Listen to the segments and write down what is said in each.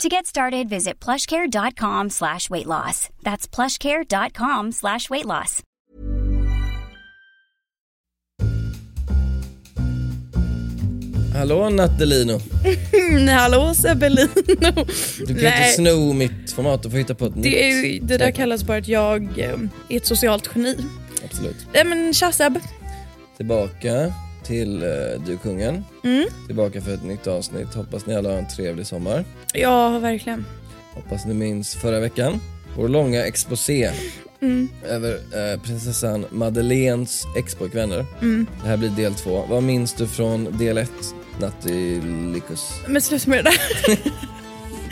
To get started, visit plushcare.com slash weight loss. That's plushcare.com slash weight loss. Hallå Nattelino. Hallå Sebelino. Du kan inte sno mitt format, du får hitta på ett nytt. Det, är, det där kallas bara att jag eh, är ett socialt geni. Absolut. Nej men tja Seb. Tillbaka till uh, Du kungen. Mm. Tillbaka för ett nytt avsnitt. Hoppas ni alla har en trevlig sommar. Ja, verkligen. Hoppas ni minns förra veckan. Vår långa exposé Mm. över eh, prinsessan Madeleines ex-pojkvänner. Mm. Det här blir del två. Vad minns du från del ett, Nattilicus? Men sluta med det där.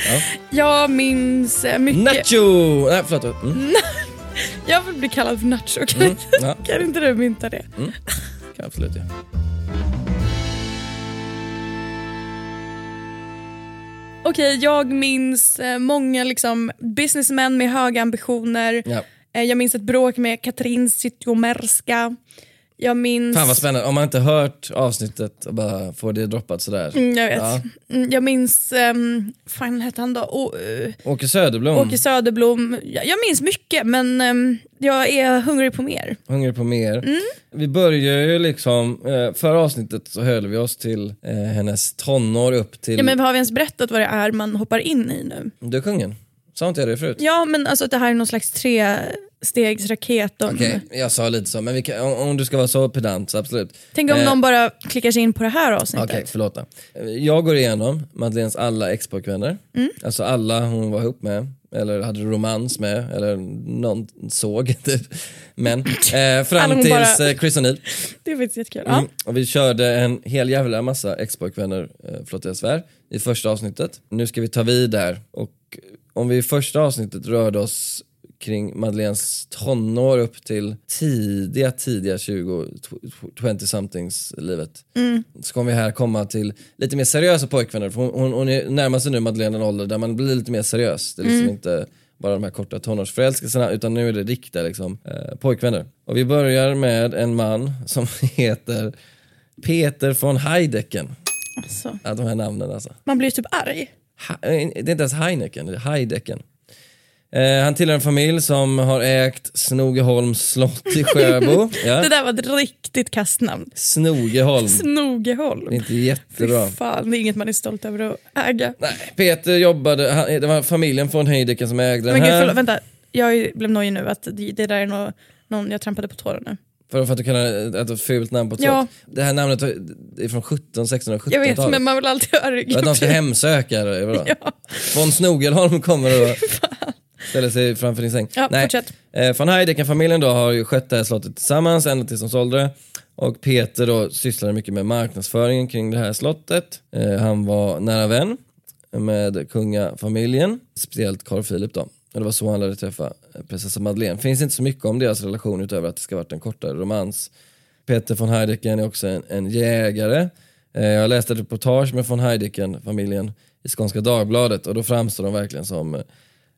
Ja. Jag minns eh, mycket. Nacho! Nej förlåt. Mm. Jag vill bli kallad för Nacho. Kan, Mm. Ja, kan inte du mynta det? kan absolut ja. Okej, jag minns eh, många liksom, businessmän med höga ambitioner. ja. Eh, Jag minns ett bråk med Katrin Zytomierska. Jag minns... Fan vad spännande. Om man inte hört avsnittet och bara får det droppat sådär. Mm, jag vet. Ja. Mm, Jag minns, um, fan hette han då? Å- eh, Åke Söderblom, Åke Söderblom. Jag, jag minns mycket men ehm, jag är hungrig på mer. hungrig på mer. Mm. Vi börjar ju liksom, eh, förra avsnittet så höll vi oss till eh, hennes tonår upp till Ja, men har vi ens berättat vad det är man hoppar in i nu? Du är kungen. Sa inte jag det förut? Ja men alltså att det här är någon slags trestegsraket. om- Okej, jag sa lite så, men kan, om, om du ska vara så pedant så absolut. Tänk om Eh, någon bara klickar sig in på det här avsnittet. Okej, förlåt då. Jag går igenom Madeleines alla ex-pojkvänner. Mm. Alltså alla hon var ihop med, eller hade romans med, eller någon såg typ. Men eh, fram tills bara- eh, Chris O'Neill. Det är faktiskt jättekul. Mm. Och vi körde en hel jävla massa ex-pojkvänner, eh, förlåt jag svär, i första avsnittet. Nu ska vi ta vid där och om vi i första avsnittet rörde oss kring Madeleines tonår upp till tidiga, tidiga 20, 20-somethings livet. Så kommer vi här komma till lite mer seriösa pojkvänner, för hon, hon, hon är närmar sig nu Madeleine en ålder där man blir lite mer seriös. Det är liksom inte bara de här korta tonårsförälskelserna utan nu är det riktiga liksom, eh, pojkvänner. Och vi börjar med en man som heter Peter von Heidecken. Alltså, Ja, de här namnen alltså. man blir typ arg. Eh, det är inte ens Heineken, det är Heidecken. Eh, han tillhör en familj som har ägt Snogeholms slott i Sjöbo. Det Ja. där var ett riktigt kastnamn. Snogeholm, Snogeholm. det är inte Fy jättebra. fan, det är inget man är stolt över att äga. Nej, Peter jobbade, han, det var familjen von Heidecken som ägde den Men gud, här. förlåt, vänta. Jag blev nojig nu att det, det där är nå- någon jag trampade på tåren nu. För, för att du kallar det ett fult namn på ett Ja. Det här namnet är från 17, 16 och 17 Jag vet, men man vill alltid höra Att de ska hemsöka det, vadå? Ja. Von Snogelholm kommer och ställer sig framför din säng. Ja, Nej. fortsätt. Eh, von Heidecken-familjen då har ju skött det här slottet tillsammans ända tills de sålde det. Och Peter då sysslade mycket med marknadsföringen kring det här slottet. Eh, han var nära vän med kungafamiljen, speciellt Carl Philip då. Och det var så han lärde träffa eh, prinsessa Madeleine. Finns inte så mycket om deras relation utöver att det ska varit en kortare romans. Peter von Heidecken är också en, en jägare. Eh, jag läste ett reportage med von Heidecken-familjen i Skånska Dagbladet och då framstår de verkligen som eh,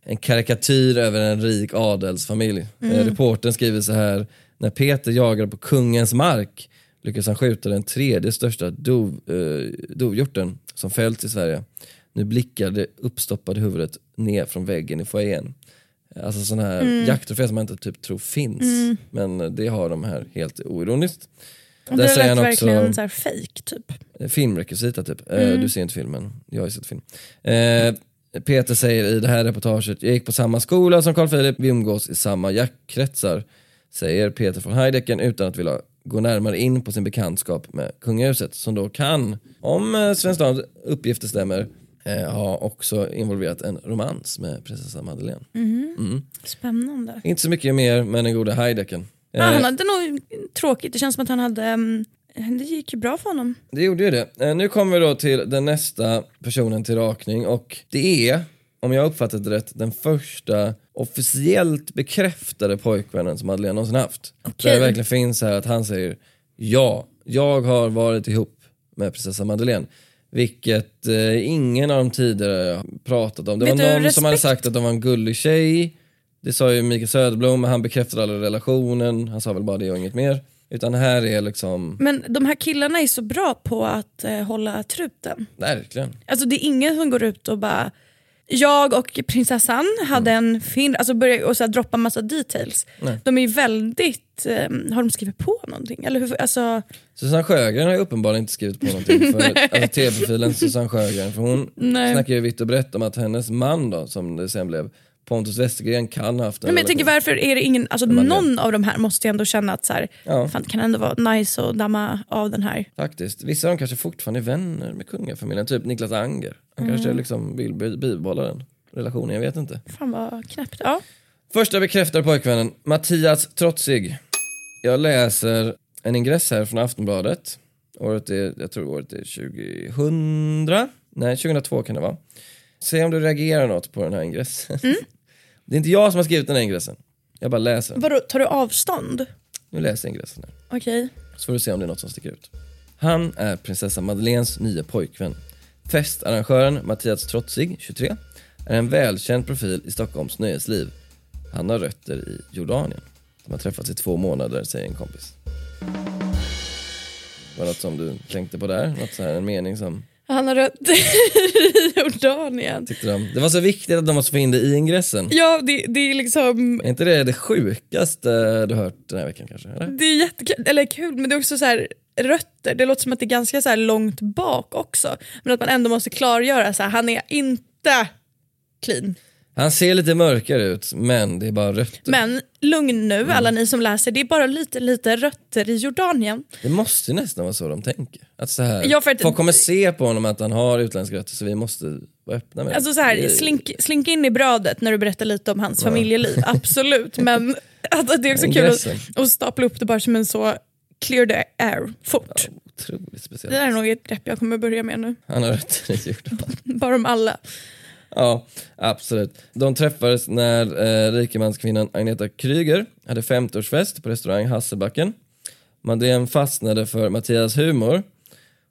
en karikatyr över en rik adelsfamilj. Eh, reportern skriver så här, när Peter jagade på kungens mark lyckades han skjuta den tredje största dov, eh, dovhjorten som fällts i Sverige. Nu blickar det uppstoppade huvudet ner från väggen i foajén. Alltså sådana här jakttroféer som man inte typ tror finns. Men det har de här helt oironiskt. Och Där det säger lät han också- verkligen så här fake typ. Eh, Filmrekvisita typ. Eh, Du ser inte filmen, jag har ju sett film. Eh, Peter säger i det här reportaget, jag gick på samma skola som Carl Philip, vi umgås i samma jaktkretsar. Säger Peter von Heidecken utan att vilja gå närmare in på sin bekantskap med kungahuset. Som då kan, om eh, Svensk uppgifter stämmer, eh, ha också involverat en romans med prinsessa Madeleine. Spännande. Inte så mycket mer med den gode Heidecken. Ja, han Eh, hade nog tråkigt, det känns som att han hade, mm, det gick ju bra för honom. Det gjorde ju det. Eh, nu kommer vi då till den nästa personen till rakning och det är om jag uppfattat det rätt, den första officiellt bekräftade pojkvännen som Madeleine någonsin haft. Okej. Där det verkligen finns här att han säger ja, jag har varit ihop med prinsessa Madeleine. Vilket eh, ingen av de tidigare pratat om. Det Vet var någon som hade respekt- sagt att de var en gullig tjej. Det sa ju Mikael Söderblom, men han bekräftade aldrig relationen. Han sa väl bara det och inget mer. Utan här är liksom, Men de här killarna är så bra på att eh, hålla truten. verkligen. Alltså det är ingen som går ut och bara jag och prinsessan hade en fin... Alltså börjar och så här droppa massa details. Nej. De är ju väldigt... Eh, har de skrivit på någonting? Eller hur, alltså, Susanne Sjögren har ju uppenbarligen inte skrivit på någonting för alltså, tv-profilen Susanne Sjögren. För hon Nej. snackar ju vitt och brett om att hennes man då, som det sen blev, Pontus Westergren kan ha haft en men jag tänker varför är det ingen... Alltså, man någon av de här måste ju ändå känna att så här, Ja. fan, det kan ändå vara nice att damma av den här. Faktiskt. Vissa av dem kanske fortfarande är vänner med kungafamiljen, typ Niklas Anger. Han Mm. kanske liksom vill bi- bibehålla den relationen, jag vet inte. Fan vad knäppt. Ja. Första bekräftade pojkvännen, Mattias Trotzig. Jag läser en ingress här från Aftonbladet. Året är, jag tror året är 2000. Nej, 2002 kan det vara. Se om du reagerar något på den här ingressen. Det är inte jag som har skrivit den här ingressen. Jag bara läser. Vadå, tar du avstånd? Nu läser jag ingressen här. Okej. Så får du se om det är något som sticker ut. Han är prinsessa Madeleines nya pojkvän. Festarrangören Mattias Trotzig, 23, är en välkänd profil i Stockholms nöjesliv. Han har rötter i Jordanien. De har träffats i två månader, säger en kompis. Var det något som du tänkte på där? Något så här, en mening som Han har rötter i Jordanien. de... Det var så viktigt att de måste få in det i ingressen. Ja, det, det är liksom... Är inte det det sjukaste du hört den här veckan kanske? Eller? Det är jättekul, eller kul, men det är också så här rötter. Det låter som att det är ganska så långt bak också. Men att man ändå måste klargöra så här, han är inte clean. Han ser lite mörkare ut, men det är bara rötter. Men lugn Mm. nu alla ni som läser, det är bara lite lite rötter i Jordanien. Det måste ju nästan vara så de tänker. Att så här, Ja, för att- Folk kommer se på honom att han har utländska rötter så vi måste vara öppna med det. Alltså så här, Det är- slink, slink in i brödet när du berättar lite om hans familjeliv, absolut. Men att det är också kul att, att stapla upp det bara som en så clear the air fort. Otroligt Det speciellt. där är nog ett grepp jag kommer börja med nu. Han har rötter i Jordanien. Bara om alla. Ja, absolut. De träffades när eh, rikemanskvinnan Agneta Kryger hade 50-årsfest på restaurang Hasselbacken. Madeleine fastnade för Mattias humor.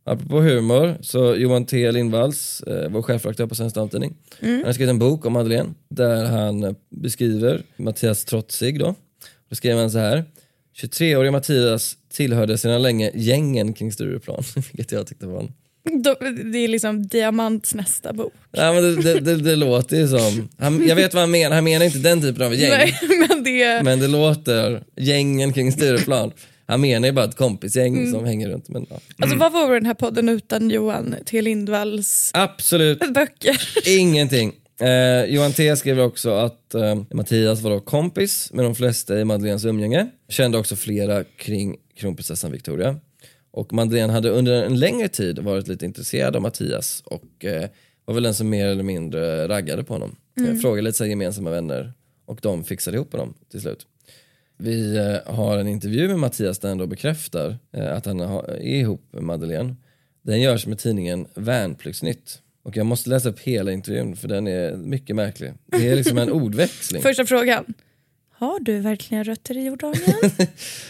Apropå humor, så Johan T Lindvalls, eh, vår chefredaktör på Svensk Damtidning, han har skrivit en bok om Madeleine där han eh, beskriver Mattias Trotzig då. Då skrev han så här. 23-åriga Mattias tillhörde sedan länge gängen kring Stureplan, vilket jag tyckte var en Det är liksom Diamants nästa bok. Ja, men det, det, det, det låter ju som, han, jag vet vad han menar, han menar inte den typen av gäng. Nej, men det... Men det låter, gängen kring Stureplan. Han menar ju bara ett kompisgäng Mm. som hänger runt. Men, ja. Alltså vad vore den här podden utan Johan T Lindvalls Absolut böcker? ingenting. Eh, Johan T skriver också att eh, Mattias var då kompis med de flesta i Madeleines umgänge. Kände också flera kring kronprinsessan Victoria. Och Madeleine hade under en längre tid varit lite intresserad av Mattias och eh, var väl den som mer eller mindre raggade på honom. Eh, frågade lite så gemensamma vänner och de fixade ihop honom till slut. Vi eh, har en intervju med Mattias där han då bekräftar eh, att han ha- är ihop med Madeleine. Den görs med tidningen Värnpliktsnytt. Och jag måste läsa upp hela intervjun för den är mycket märklig. Det är liksom en ordväxling. Första frågan. Har du verkligen rötter i Jordanien?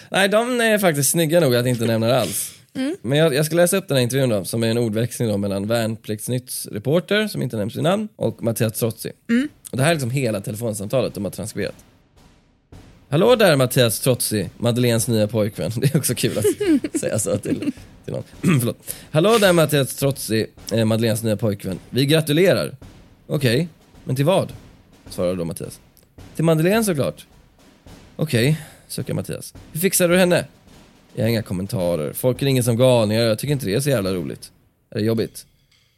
Nej, de är faktiskt snygga nog att inte nämna det alls. Men jag, jag ska läsa upp den här intervjun då, som är en ordväxling då mellan Värnpliktsnytts reporter, som inte nämns vid namn, och Mattias Trotsi. Och det här är liksom hela telefonsamtalet de har transkriberat. Hallå där Mattias Trotsi, Madeleines nya pojkvän. Det är också kul att säga så till, till någon. Förlåt. Hallå där Mattias Trotsi, eh, Madeleines nya pojkvän. Vi gratulerar. Okej, men till vad? Svarar då Mattias. Till Madeleine såklart. Okej, suckar Mattias. Hur fixar du henne? Jag har inga kommentarer. Folk ringer som galningar jag tycker inte det är så jävla roligt. Är det jobbigt?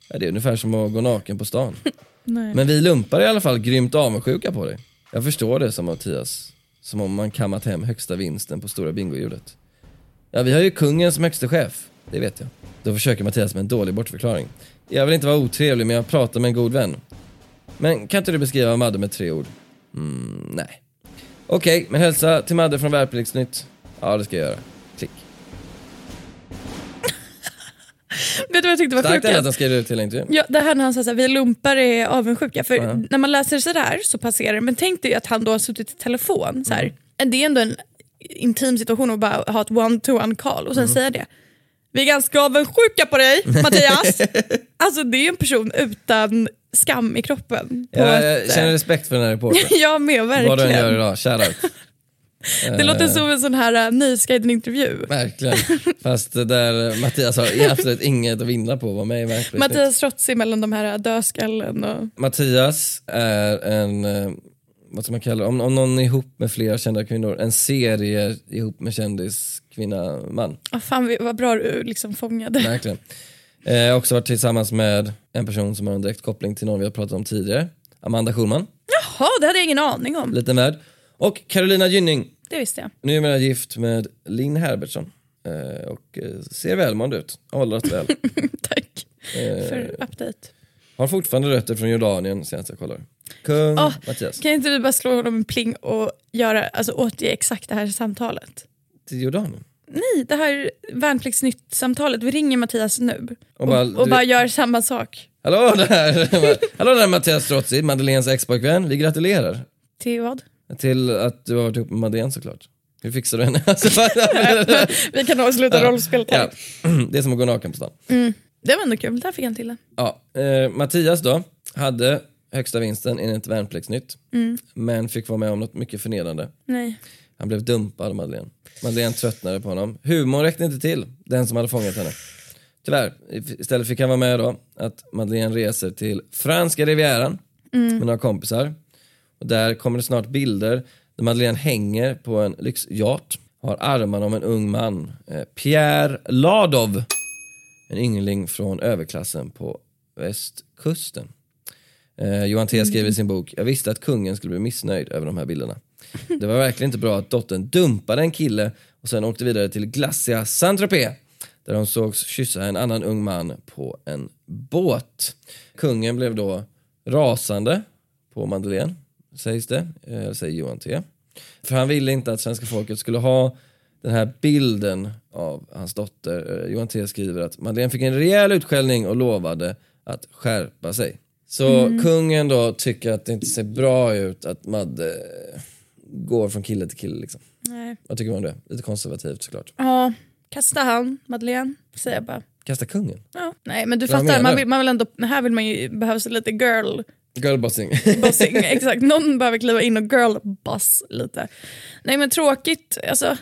Ja, det är ungefär som att gå naken på stan. Men vi lumpar i alla fall grymt avundsjuka på dig. Jag förstår det som Mattias. Som om man kammat hem högsta vinsten på stora bingohjulet. Ja, vi har ju kungen som högste chef. Det vet jag. Då försöker Mattias med en dålig bortförklaring. Jag vill inte vara otrevlig, men jag pratar med en god vän. Men kan inte du beskriva Madde med tre ord? Mm, nej. Okej, men hälsa till Madde från Värnpliktsnytt. Ja, det ska jag göra. Klick. Vet du vad jag tyckte var Starkt ändå att han skrev ut hela intervjun. Ja, det här när han sa att vi lumpar är avundsjuka. För Ja. när man läser sådär så passerar det. Men tänk dig att han då har suttit i telefon. Så här. Mm. Det är ändå en intim situation att bara ha ett one-to-one call och sen Mm. säga det. Vi är ganska avundsjuka på dig Mattias. alltså det är en person utan skam i kroppen. Jag, jag känner respekt för den här reportern. jag med, Vad du än verkligen. gör idag, shoutout. Det låter som en sån här uh, Nyhetsguiden-intervju. Verkligen. Fast där Mattias har absolut inget att vinna på att vara med i verkligheten. Mattias Strozzi mellan de här uh, dödskallen och... Mattias är en, vad ska man kalla det, om, om någon är ihop med flera kända kvinnor, en serie ihop med kändis kvinna man. Oh, fan vad bra du liksom fångade. Verkligen. Eh, Jag har också varit tillsammans med en person som har en direkt koppling till någon vi har pratat om tidigare. Amanda Schulman, Jaha, det hade jag ingen aning om. liten värld. Och Carolina Gynning, Det visste jag. numera gift med Linn Herbertsson. Eh, Och eh, ser välmående ut, har åldrats väl. Tack Eh, för update. Har fortfarande rötter från Jordanien senast jag kollar. Kung Åh, Mattias. Kan inte du bara slå honom en pling och göra, alltså, återge exakt det här samtalet? Till Jordanien? Nej, det här värnpliktsnytt-samtalet. Vi ringer Mattias nu och, Och bara- och du- bara gör samma sak. Hallå där! Hallå där Mattias Strozzi, Madeleines ex-pojkvän. Vi gratulerar. Till vad? Till att du har varit ihop med Madeleine såklart. Hur fixar du henne? Alltså, Vi kan avsluta rollspelet här. ja. Det är som att gå naken på stan. Det var ändå kul, där fick han till det. Ja. Eh, Mattias då, hade högsta vinsten enligt Värnpliktsnytt. Men fick vara med om något mycket förnedrande. Nej. Han blev dumpad av Madeleine. Madeleine tröttnade på honom. Humorn räckte inte till, den som hade fångat henne. Tyvärr, istället fick han vara med då att Madeleine reser till franska rivieran med några kompisar. Och där kommer det snart bilder där Madeleine hänger på en lyxyacht, har armarna om en ung man, eh, Pierre Ladov, en yngling från överklassen på västkusten. Eh, Johan T skriver i sin bok, jag visste att kungen skulle bli missnöjd över de här bilderna. Det var verkligen inte bra att dottern dumpade en kille och sen åkte vidare till Glacia Saint-Tropez där hon sågs kyssa en annan ung man på en båt. Kungen blev då rasande på Madeleine, sägs det, eh, säger Johan T. För han ville inte att svenska folket skulle ha den här bilden av hans dotter. Eh, Johan T skriver att Madeleine fick en rejäl utskällning och lovade att skärpa sig. Så kungen då tycker att det inte ser bra ut att Madde går från kille till kille. Liksom. Nej. Vad tycker du om det? Lite konservativt såklart. Ja, kasta han, Madeleine, säger jag bara. Kasta kungen. Ja. Nej men du Vad fattar, menar man du? vill, man vill ändå, här vill man ju, behövs lite girl Girlbossing. bossing. Exakt, någon behöver kliva in och girl boss lite. Nej men tråkigt, alltså.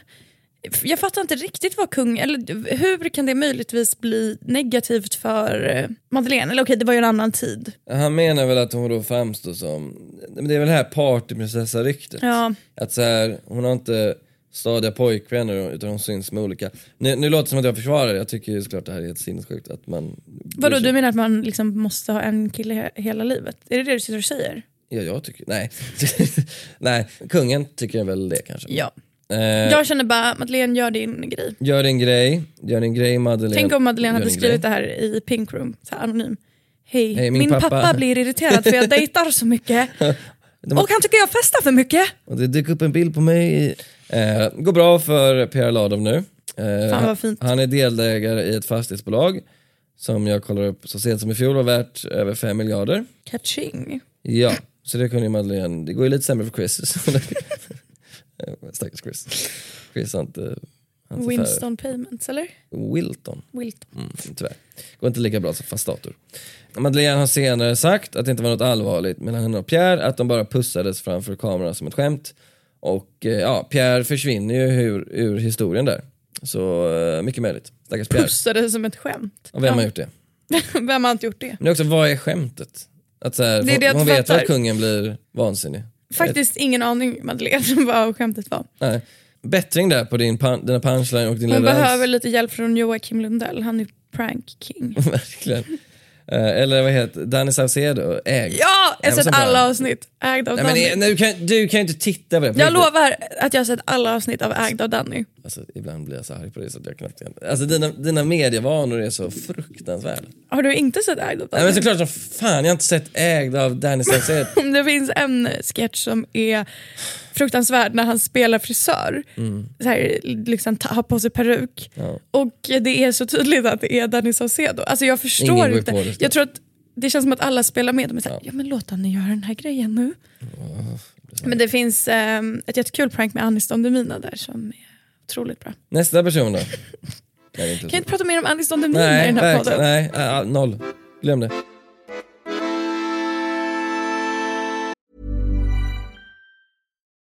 Jag fattar inte riktigt vad kung, eller hur kan det möjligtvis bli negativt för eh, Madeleine? Eller okej, det var ju en annan tid. Han menar väl att hon då framstår som, det är väl det här partyprinsessa-ryktet. Ja, Att så här, hon har inte stadiga pojkvänner utan hon syns med olika. Nu, nu låter det som att jag försvarar det, jag tycker ju såklart det här är helt sinnessjukt att man... vadå du menar att man liksom måste ha en kille he- hela livet? Är det det du sitter och säger? Ja, jag tycker, nej. nej, kungen tycker väl det kanske. Ja. Eh, Jag känner bara, Madeleine gör din grej. Gör din grej, gör din grej Madeleine. Tänk om Madeleine hade skrivit grej. det här i Pink Room, så här anonym. Hej, Hej, min, min pappa. pappa blir irriterad för jag dejtar så mycket. Och han tycker jag festar för mycket. Och det dök upp en bild på mig. Eh, går bra för Pierre Ladov nu. Eh, Fan, vad fint. Han är delägare i ett fastighetsbolag som jag kollar upp så sent som i fjol var värt över 5 miljarder. Catching. Ja, så det kunde ju Madeleine, det går ju lite sämre för Chris. Eh, Stackars Chris. Chris har inte... har inte Winston Payments eller? Wilton. Wilton. Mm, tyvärr. Går inte lika bra som fast dator. Madeleine har senare sagt att det inte var något allvarligt mellan henne och Pierre, att de bara pussades framför kameran som ett skämt. Och eh, ja, Pierre försvinner ju ur, ur historien där. Så eh, mycket möjligt. Stackars Pierre. Pussade som ett skämt. Och vem har gjort det? vem har inte gjort det? Men också, vad är skämtet? Att så här, Det är det hon vet att kungen blir vansinnig. Faktiskt ingen aning Madeleine vad skämtet var. Nej. Bättring där på din pan- dina punchline och din Hon leverans. behöver lite hjälp från Joakim Lundell, han är prank king. Verkligen. Eh, eller vad heter Danny Saucedo, äg. Ja! Ja, jag har sett alla avsnitt. Ägd av Nej, men, Danny. nej, du, kan, du kan ju inte titta på det. på Jag riktigt. lovar att jag har sett alla avsnitt av Ägd av Danny. Alltså, ibland blir jag så arg på det så att jag knappt kan. Alltså dina, dina medievanor är så fruktansvärda. Har du inte sett Ägd av Nej Danny? men såklart som fan, jag har inte sett ägd av Danny Saucedo. Det finns en sketch som är fruktansvärd när han spelar frisör. Så här, liksom, har på sig peruk. Mm. Ja. Och det är så tydligt att det är Danny Saucedo. Alltså jag förstår Ingen inte. det, jag tror att det känns som att alla spelar med. De är såhär, ja. men låt Danny göra den här grejen nu. Men det finns ehm, ett jättekul prank med Anis Don Demina där som är otroligt bra. Nästa person då? Nej, inte Kan jag inte prata mer om Anis Don Demina i den här verkligen, podden? nej, äh, noll. Glöm det.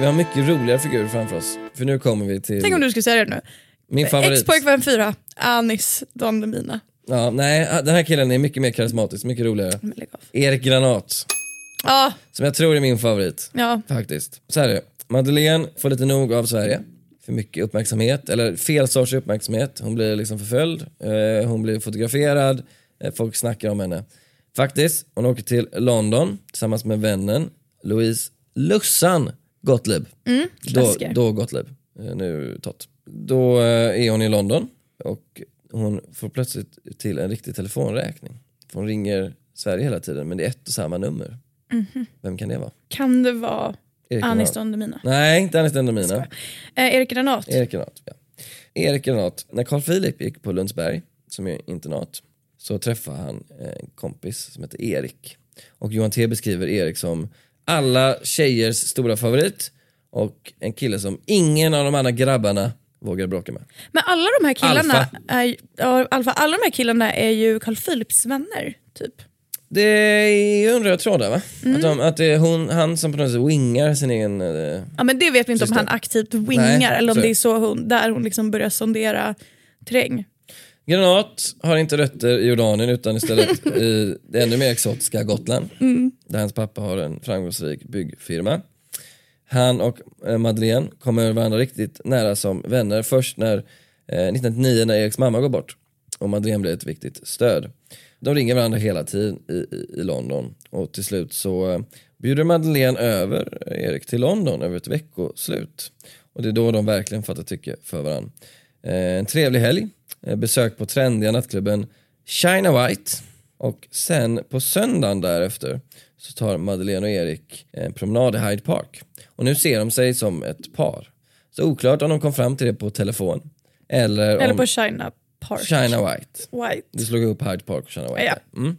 Vi har mycket roligare figurer framför oss. För nu kommer vi till Tänk om du skulle säga det nu. min favorit. Ex-pojkvän 4, Anis Don Demina. Ja, nej, den här killen är mycket mer karismatisk, mycket roligare. Men lägg av. Erik Granat, Ja, som jag tror är min favorit. ja. Faktiskt. Så här är det. Madeleine får lite nog av Sverige. För mycket uppmärksamhet, eller fel sorts uppmärksamhet. Hon blir liksom förföljd, eh, hon blir fotograferad, eh, folk snackar om henne. Faktiskt, hon åker till London tillsammans med vännen Louise Lussan Gottlieb. då, klassiker. då Gottlieb, eh, nu Tott. Då eh, är hon i London och hon får plötsligt till en riktig telefonräkning. För hon ringer Sverige hela tiden men det är ett och samma nummer. Vem kan det vara? Kan det vara Erik Anis. Don Demina? Nej, inte Anis Don Demina. Eh, Erik Granat? Erik Granat. Ja. Erik Granat, när Carl Philip gick på Lundsberg, som är internat, så träffade han en kompis som heter Erik. Och Johan T beskriver Erik som alla tjejers stora favorit och en kille som ingen av de andra grabbarna vågar bråka med. Men alla de här killarna, Alfa. Är, ja, Alfa, alla de här killarna är ju Carl Philips vänner, typ. Det är en röd tråd där va? Mm. Att, de, att det är hon, han som på något sätt wingar sin egen... eh, Ja, men det vet vi inte Just om han aktivt wingar Nej, eller om det. är så hon, där hon liksom börjar sondera terräng. Granat har inte rötter i Jordanien utan istället i det ännu mer exotiska Gotland. Där hans pappa har en framgångsrik byggfirma. Han och eh, Madeleine kommer varandra riktigt nära som vänner först när eh, 1999 när Eriks mamma går bort och Madeleine blir ett viktigt stöd. De ringer varandra hela tiden i, i, i London och till slut så eh, bjuder Madeleine över Erik till London över ett veckoslut. Och det är då de verkligen fattar tycke för varandra. Eh, en trevlig helg, eh, besök på trendiga nattklubben China White och sen på söndagen därefter så tar Madeleine och Erik en promenad i Hyde Park. Och nu ser de sig som ett par. Så oklart om de kom fram till det på telefon eller, Eller på China Park. China White. White. Du slog upp Hyde Park och China White. Ja. Mm.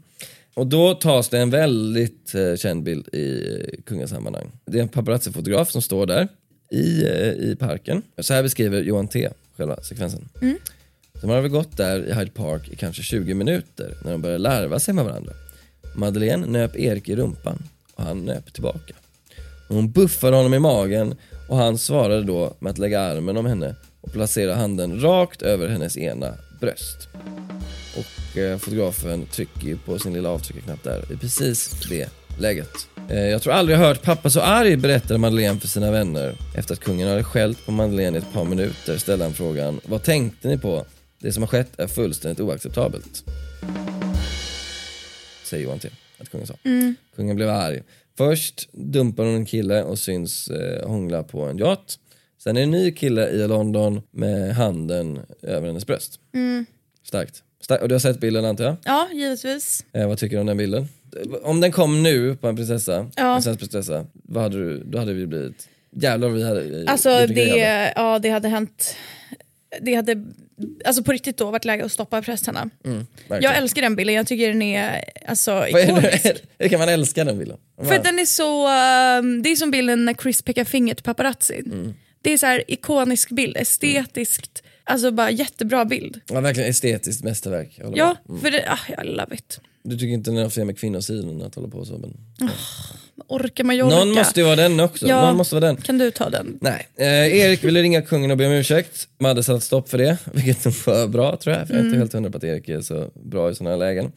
Och då tas det en väldigt eh, känd bild i eh, kungasammanhang. Det är en paparazzi-fotograf som står där i, eh, i parken. Så här beskriver Johan T själva sekvensen. De har väl gått där i Hyde Park i kanske 20 minuter när de började larva sig med varandra. Madeleine nöp Erik i rumpan och han nöp tillbaka. Hon buffade honom i magen och han svarade då med att lägga armen om henne och placera handen rakt över hennes ena bröst. Och eh, fotografen trycker ju på sin lilla avtryckarknapp där i precis det läget. Eh, jag tror aldrig jag hört pappa så arg, berättade Madeleine för sina vänner. Efter att kungen hade skällt på Madeleine i ett par minuter ställde han frågan Vad tänkte ni på? Det som har skett är fullständigt oacceptabelt. Säger Johan T. Att kungen sa. Kungen blev arg. Först dumpar hon en kille och syns eh, hångla på en yacht. Sen är det en ny kille i London med handen över hennes bröst. Starkt. Sta- Och du har sett bilden antar jag? Ja, givetvis. Eh, vad tycker du om den bilden? Om den kom nu på en prinsessa, Ja. en svensk prinsessa, vad hade du, då hade vi blivit... Jävlar vad vi hade Alltså det, ja, det hade hänt... Det hade alltså på riktigt då varit läge att stoppa prästerna. verkligen. Jag älskar den bilden, jag tycker den är alltså, är ikonisk. Hur kan man älska den bilden? För att den är så, ehm, det är som bilden när Chris pekar finger till paparazzin. Mm. Det är så här ikonisk bild, estetiskt, alltså bara jättebra bild. Ja, verkligen estetiskt mästerverk. Ja, med. för det, ah, jag love it. Du tycker inte den har fel med kvinnosidan att hålla på så? Men... Orkar man ju orka. Någon måste ju vara den också. Ja. Någon måste vara den. Kan du ta den? Nej, eh, Erik ville ringa kungen och be om ursäkt. Madde satte stopp för det, vilket var bra tror jag. För jag är inte Mm. helt hundra på att Erik är så bra i sådana här lägen.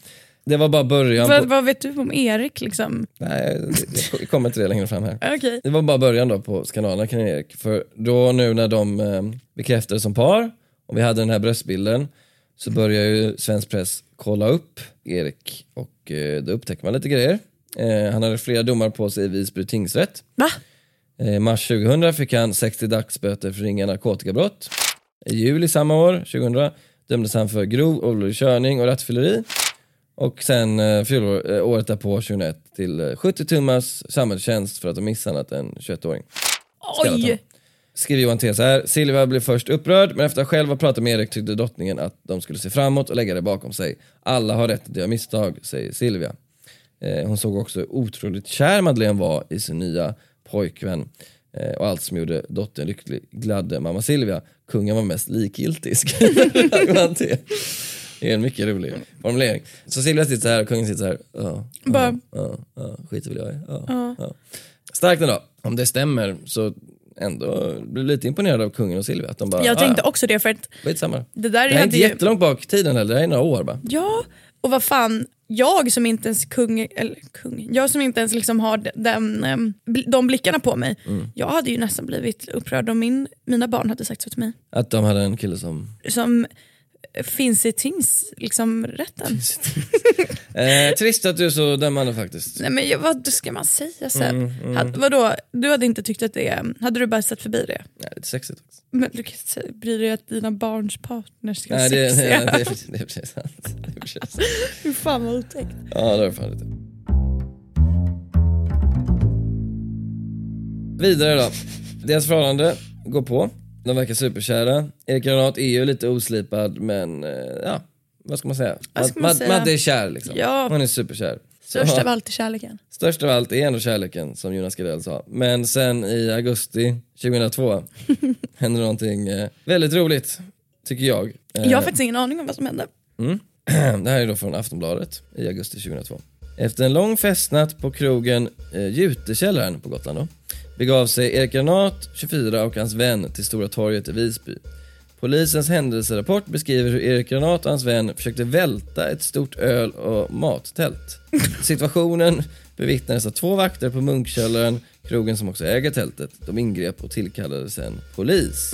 Det var bara början Vad, på... vad vet du om Erik liksom? Nej, jag kommer till det längre fram här. Okej. Det var bara början då på skandalen kring Erik. För då nu när de eh, bekräftades som par och vi hade den här bröstbilden så börjar ju svensk press kolla upp Erik och eh, då upptäcker man lite grejer. Eh, han hade flera domar på sig i Visby tingsrätt. Va? Eh, mars 2000 fick han 60 dagsböter för ringa narkotikabrott. I juli samma år, 2000, dömdes han för grov olovlig körning och rattfylleri. Och sen eh, fjolår, eh, året därpå, 2001, till eh, 70 timmars samhällstjänst för att ha misshandlat en 21-åring. Skrattar Oj! Skriver Johan T så här. Silvia blev först upprörd men efter att själv ha pratat med Erik tyckte drottningen att de skulle se framåt och lägga det bakom sig. Alla har rätt att göra misstag, säger Silvia. Eh, hon såg också hur otroligt kär Madeleine var i sin nya pojkvän. Eh, och allt som gjorde dottern lycklig gladde mamma Silvia. Kungen var mest likgiltig. Det är en mycket rolig formulering. Så Silvia sitter här och kungen sitter här. Ja, ja, ja, skiter väl jag i. Ja, ja. Starkt ändå. Om det stämmer så ändå blir lite imponerad av kungen och Silvia. Att de bara, Jag tänkte ah, också det för att skitsamma. det där Det här är inte ju... jättelångt bak i tiden heller, det här är några år bara. Ja, och vad fan, jag som inte ens kung, eller kung, jag som inte ens liksom har de- den, ehm, de blickarna på mig. Mm. Jag hade ju nästan blivit upprörd om min, mina barn hade sagt så till mig. Att de hade en kille som... Som finns i tings, liksom, rätten. Eh, trist att du är så dömande faktiskt. Nej men vad ska man säga Seb? Mm, Had, vadå, du hade inte tyckt att det, hade du bara sett förbi det? Nej, lite sexigt också. Men du kan inte bry dig att dina barns partners ska vara Nej, det, sexiga. det, det, det är precis sant. Det är precis sant. Fy fan vad otäckt. Ja, det var fan lite. Vidare då. Deras förhållande går på. De verkar superkära. Erik Granat är ju lite oslipad men eh, ja, vad ska man säga? Vad ska Mad- man Mad- säga? Madde är kär liksom. Ja. Hon är superkär. Störst av allt är kärleken. Störst av allt är ändå kärleken som Jonas Gardell sa. Men sen i augusti 2002 hände någonting eh, väldigt roligt, tycker jag. Eh, Jag har faktiskt ingen aning om vad som hände. det här är då från Aftonbladet i augusti 2002. Efter en lång festnatt på krogen eh, Jutekällaren på Gotland då, begav sig Erik Granat, 24 och hans vän till Stora torget i Visby. Polisens händelserapport beskriver hur Erik Granat och hans vän försökte välta ett stort öl och mattält. Situationen bevittnades av två vakter på Munkkällaren, krogen som också äger tältet. De ingrep och tillkallade sen polis.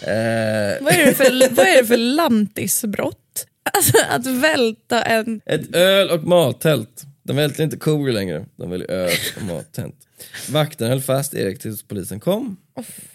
Eh, Vad är det för, vad är det för lantisbrott? Alltså att välta en... Ett öl och mattält. De välter inte kor längre, de väljer öl och mattält. Vakten höll fast Erik tills polisen kom,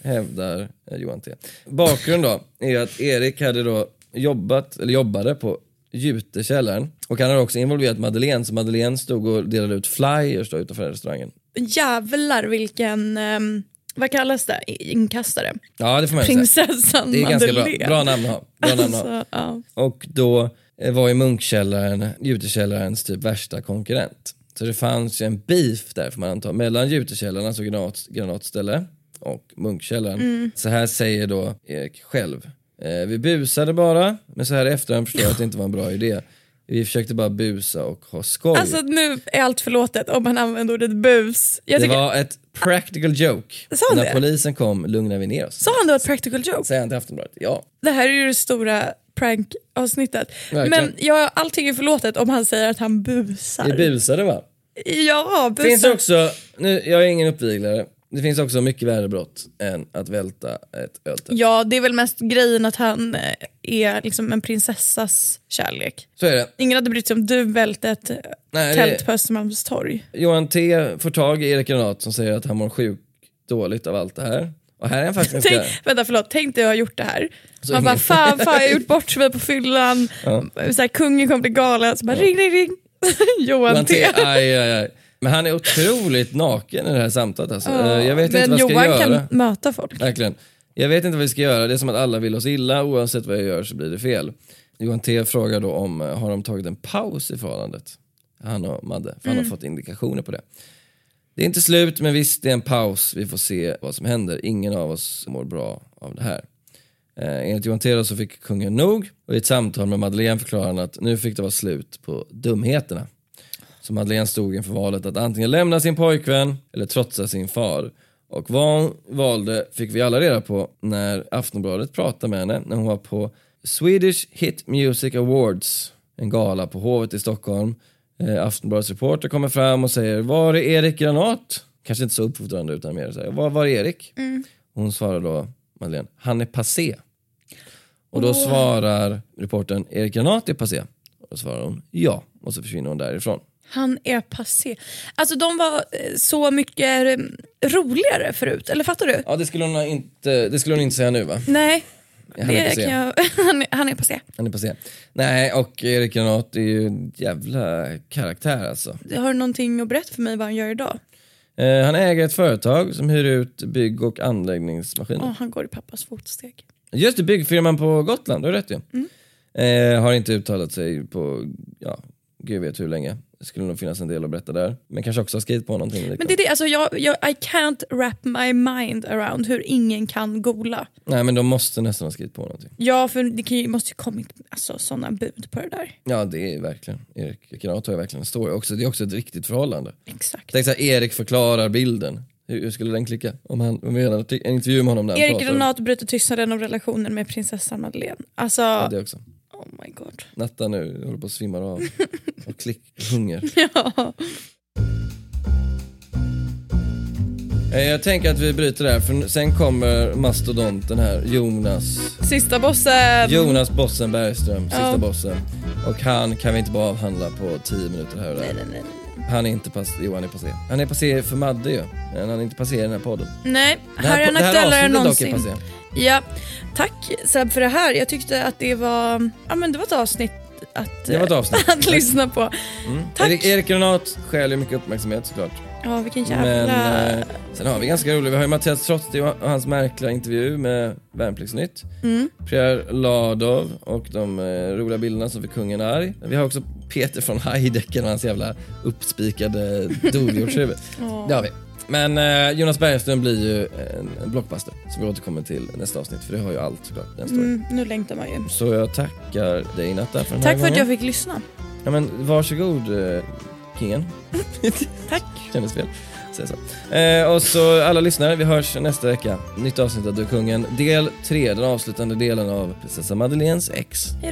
hävdar eh, Johan T. Bakgrund då, är att Erik hade då jobbat, eller jobbade på Jutekällaren och han har också involverat Madeleine, så Madeleine stod och delade ut flyers då utanför restaurangen. Jävlar vilken... ehm, vad kallas det? Inkastare? Ja det får man säga. Prinsessan Det är ganska bra, Madeleine. bra namn att ha. Bra namn att ha. Alltså, ja. Och då var ju Munkkällaren Jutekällarens typ värsta konkurrent. Så det fanns ju en beef där får man anta, mellan Jutekällaren, alltså granat, granatställe, och Munkkällaren. Så här säger då Erik själv. Eh, vi busade bara, men så här efterhand förstår jag att det inte var en bra idé. Vi försökte bara busa och ha skoj. Alltså nu är allt förlåtet om man använder ordet bus. Jag det tycker, var ett practical joke. Sa När det? polisen kom lugnade vi ner oss. Sa han då ett practical joke? Säger han till Aftonbladet. Ja. Det här är ju det stora prankavsnittet. Men ja, allting är förlåtet om han säger att han busar. Vi busade va? Ja, busar. finns också, nu, jag är ingen uppviglare, det finns också mycket värre brott än att välta ett öltält. Ja, det är väl mest grejen att han eh, är liksom en prinsessas kärlek. Så är det. Ingen hade brytt sig om du välte ett Nej, tält det- på Östermalmstorg. Johan T får tag i Erik Granat som säger att han mår sjukt dåligt av allt det här Och här är han faktiskt ganska... Tänk, vänta förlåt, tänk dig att ha gjort det här. Så Man bara fan, fan jag har gjort bort mig på fyllan. Så här, kungen kommer bli galen, så bara ring ring ring. Johan Johan T. Aj, aj, aj. Men han är otroligt naken i det här samtalet. Alltså. Ja, jag vet inte men vad jag ska Johan göra. kan möta folk. Verkligen. Jag vet inte vad vi ska göra. Det är som att alla vill oss illa. Oavsett vad jag gör så blir det fel. Johan T frågar då om eh, har de tagit en paus i förhållandet? Han och Madde. För han har fått indikationer på det. Det är inte slut, men visst det är en paus. Vi får se vad som händer. Ingen av oss mår bra av det här. Eh, enligt Johan Tero så fick kungen nog och i ett samtal med Madeleine förklarade han att nu fick det vara slut på dumheterna. Så Madeleine stod inför valet att antingen lämna sin pojkvän eller trotsa sin far. Och vad hon valde fick vi alla reda på när Aftonbladet pratade med henne när hon var på Swedish Hit Music Awards, en gala på Hovet i Stockholm. Eh, Aftonbladets reporter kommer fram och säger “Var är Erik Granat?” Kanske inte så uppfordrande utan mer så här, “Var, var är Erik?” Hon svarar då, Madeleine, “Han är passé”. Och då svarar reportern “Erik Granat är passé?” Och då svarar hon “Ja” och så försvinner hon därifrån. Han är passé. Alltså de var eh, så mycket eh, roligare förut, eller fattar du? Ja, det skulle hon inte, det skulle hon inte säga nu va? Nej, Han är kan jag, han, är, han är passé. Han är passé. Nej, och Erik Granat är ju en jävla karaktär alltså. Har du någonting att berätta för mig vad han gör idag? Eh, han äger ett företag som hyr ut bygg och anläggningsmaskiner. Åh, han går i pappas fotsteg. Just det, byggfirman på Gotland, du har rätt ju. Eh, har inte uttalat sig på, ja, gud vet hur länge. Det skulle nog finnas en del att berätta där. Men kanske också har skrivit på någonting. Men det är det, alltså jag, jag, I can't wrap my mind around hur ingen kan gola. Nej men de måste nästan ha skrivit på någonting. Ja, för det kan ju, måste ju kommit alltså, sådana bud på det där. Ja det är verkligen, Erik Granat har ju verkligen en story. Också, det är också ett riktigt förhållande. Exakt. Tänk såhär, Erik förklarar bilden. Hur, hur skulle den klicka? Om, han, om vi hade en intervju med honom där Erik pratar. Granat bryter tystnaden om relationen med prinsessan Madeleine. Alltså, Ja, det också. Oh my god. Natta nu, håller på att svimma av. Och klick, hunger. Ja. Eh, Jag tänker att vi bryter där, för sen kommer mastodonten här, Jonas. Sista bossen. Jonas Bossen Bergström, sista Ja. bossen. Och han kan vi inte bara avhandla på 10 minuter här och där. Nej, nej, nej. Han är inte passé, jo han är passé. Han är passé för Madde ju, men han är inte passé i den här podden. Nej, Det här är han här aktuellare än någonsin. Ja, tack Seb för det här. Jag tyckte att det var, ja, men det var ett avsnitt att, avsnitt. att lyssna på. Tack. Erik, Erik Granat stjäl ju mycket uppmärksamhet såklart. Ja, vilken Men jävla... eh, sen har vi ganska roligt, vi har ju Mattias Trotti och hans märkliga intervju med Värnpliktsnytt. Mm. Pierre Ladov och de eh, roliga bilderna som fick kungen arg. Vi har också Peter från Heidecken och hans jävla uppspikade dovhjortshuvud. Det har vi. Men eh, Jonas Bergström blir ju en, en blockbuster som vi återkommer till nästa avsnitt för det har ju allt såklart. Den storyn. Mm, nu längtar man ju. Så jag tackar dig Natta för den Tack här för att jag fick lyssna. Ja men varsågod eh, kingen. Tack. Kändes fel. Säg så. Eh, och så alla lyssnare, vi hörs nästa vecka. Nytt avsnitt av Du är kungen. Del 3, den avslutande delen av prinsessa Madeleines ex. Hej